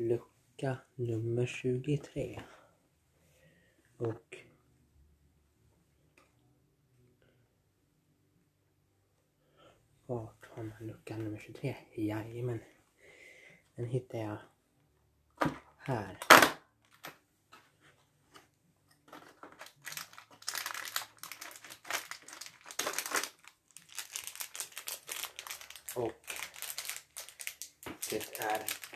lucka nummer 23. Och vart har man lucka nummer 23? Jajamän. Den hittar jag här. Och det är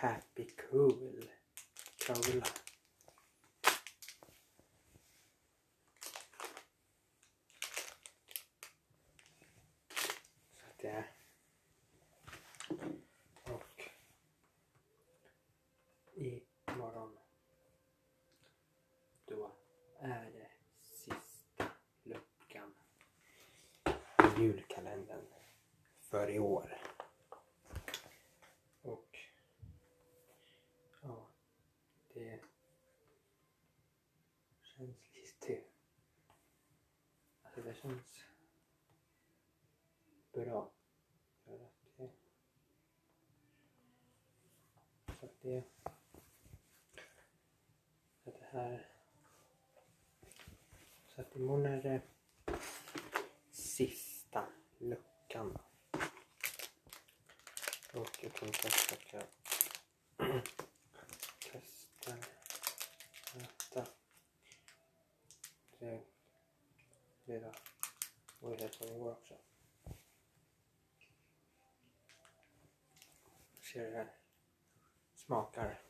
Happy Cool Cola. Så att det är och imorgon då är det sista luckan i julkalendern för i år. Och ja, det känns lite... Alltså det känns bra. För att det, så att det, så att det här... Så att imorgon är det sista luckan. Och jag tänkte att jag det som igår också. Ser det här smakar.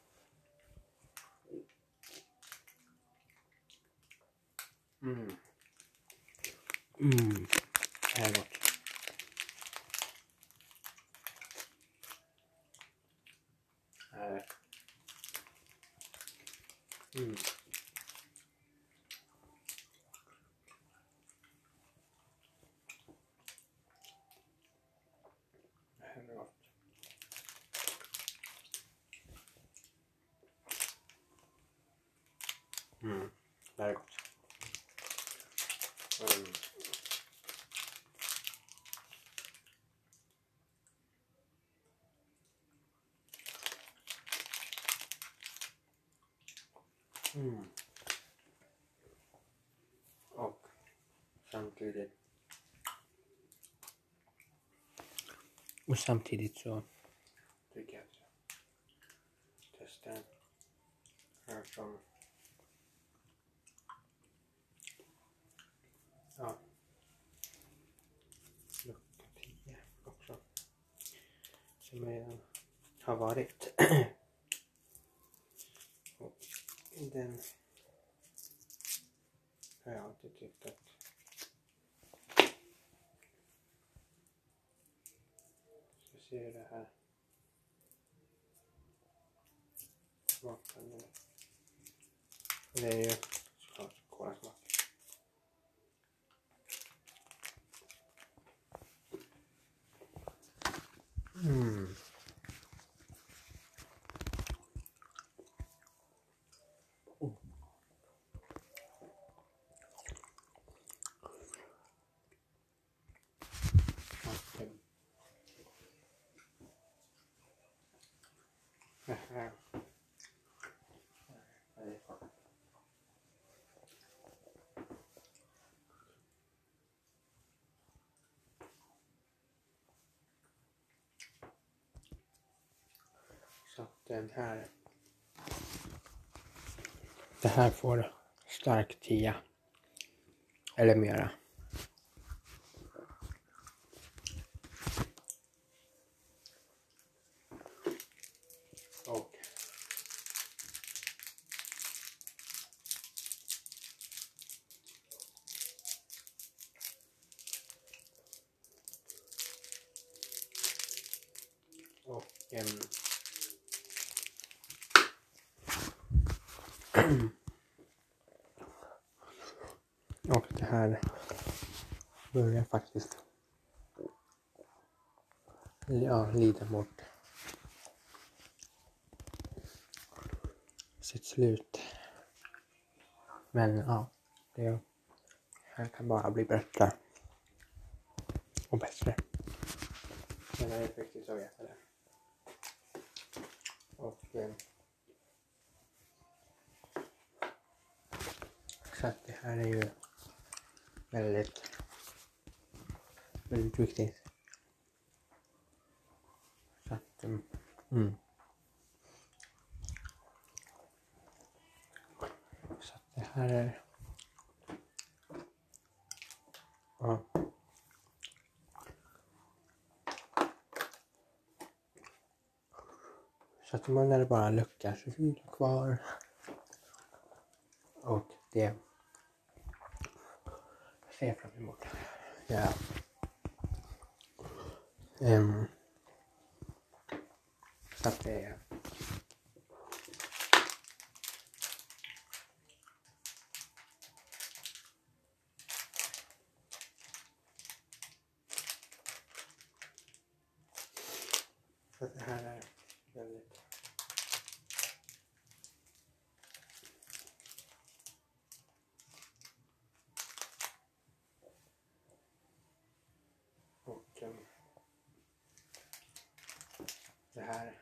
Mm. Mm. Det här är gott. Nej. Mm. Det här är gott. Mm. Det här är gott. Mm. Mm. Och samtidigt och samtidigt så tycker jag att jag testar en här som ja lucka 10 också som redan har varit och den har jag alltid tyckt att så ser det här smakar nu. Det är ju Mm. Och, det här. Vad är det för? Så att den här. Det här får stark 10. Eller mera. Och Och och det här börjar faktiskt ja, lida mot sitt slut. Men ja, det här kan bara bli bättre. Och bättre. Men det är riktigt så veta jag det. Och eh, så att det här är ju väldigt, väldigt viktigt. Så att, mm. mm. Så att det här är Ja. Så att man det bara finns det kvar. Och det ser jag fram emot. Ja. Um, så att det är Så det här är väldigt Och um, det här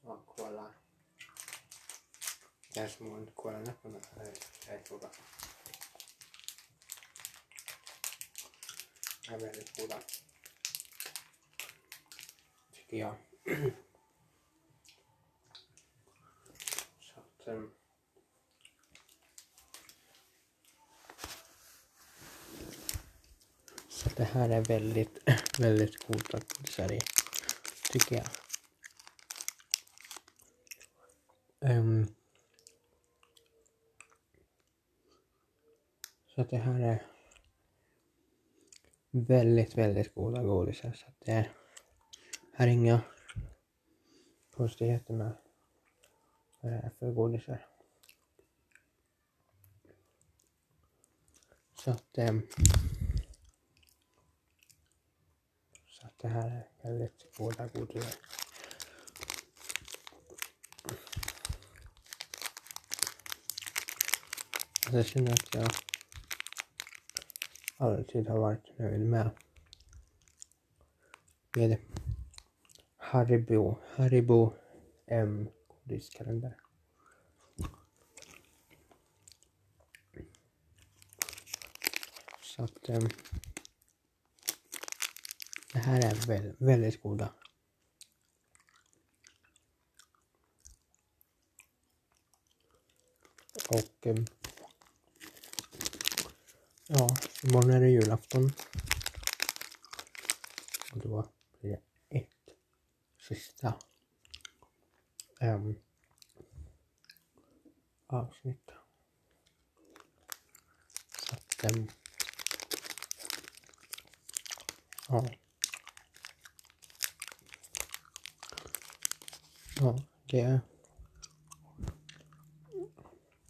ja, kola de här små kolanäpparna är, är goda. De är väldigt goda tycker jag. Så att, um, så det här är väldigt, väldigt goda godisar i, tycker jag. Så att det här är väldigt, väldigt goda godisar. Så att det är här är inga konstigheter med vad det är för godisar. Så att, ähm, så att det här är väldigt goda godisar. Alltså jag känner att jag alltid har varit nöjd med med Haribo, Haribo M godiskalender. Så att um, det här är väl, väldigt goda. Och um, ja, imorgon är det julafton. Och då blir det ett sista um, avsnitt. Så att, um, ja. Ja, det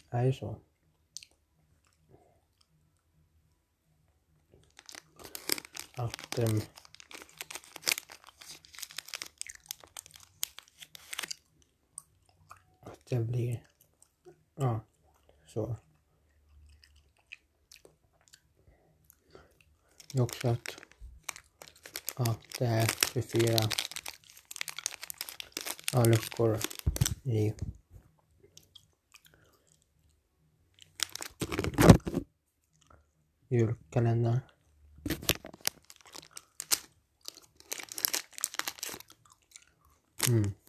är ju så. Att ehm, um, det blir, ja, så. Det är också att, ja, det är 24 ja, luckor i julkalendern. Mm.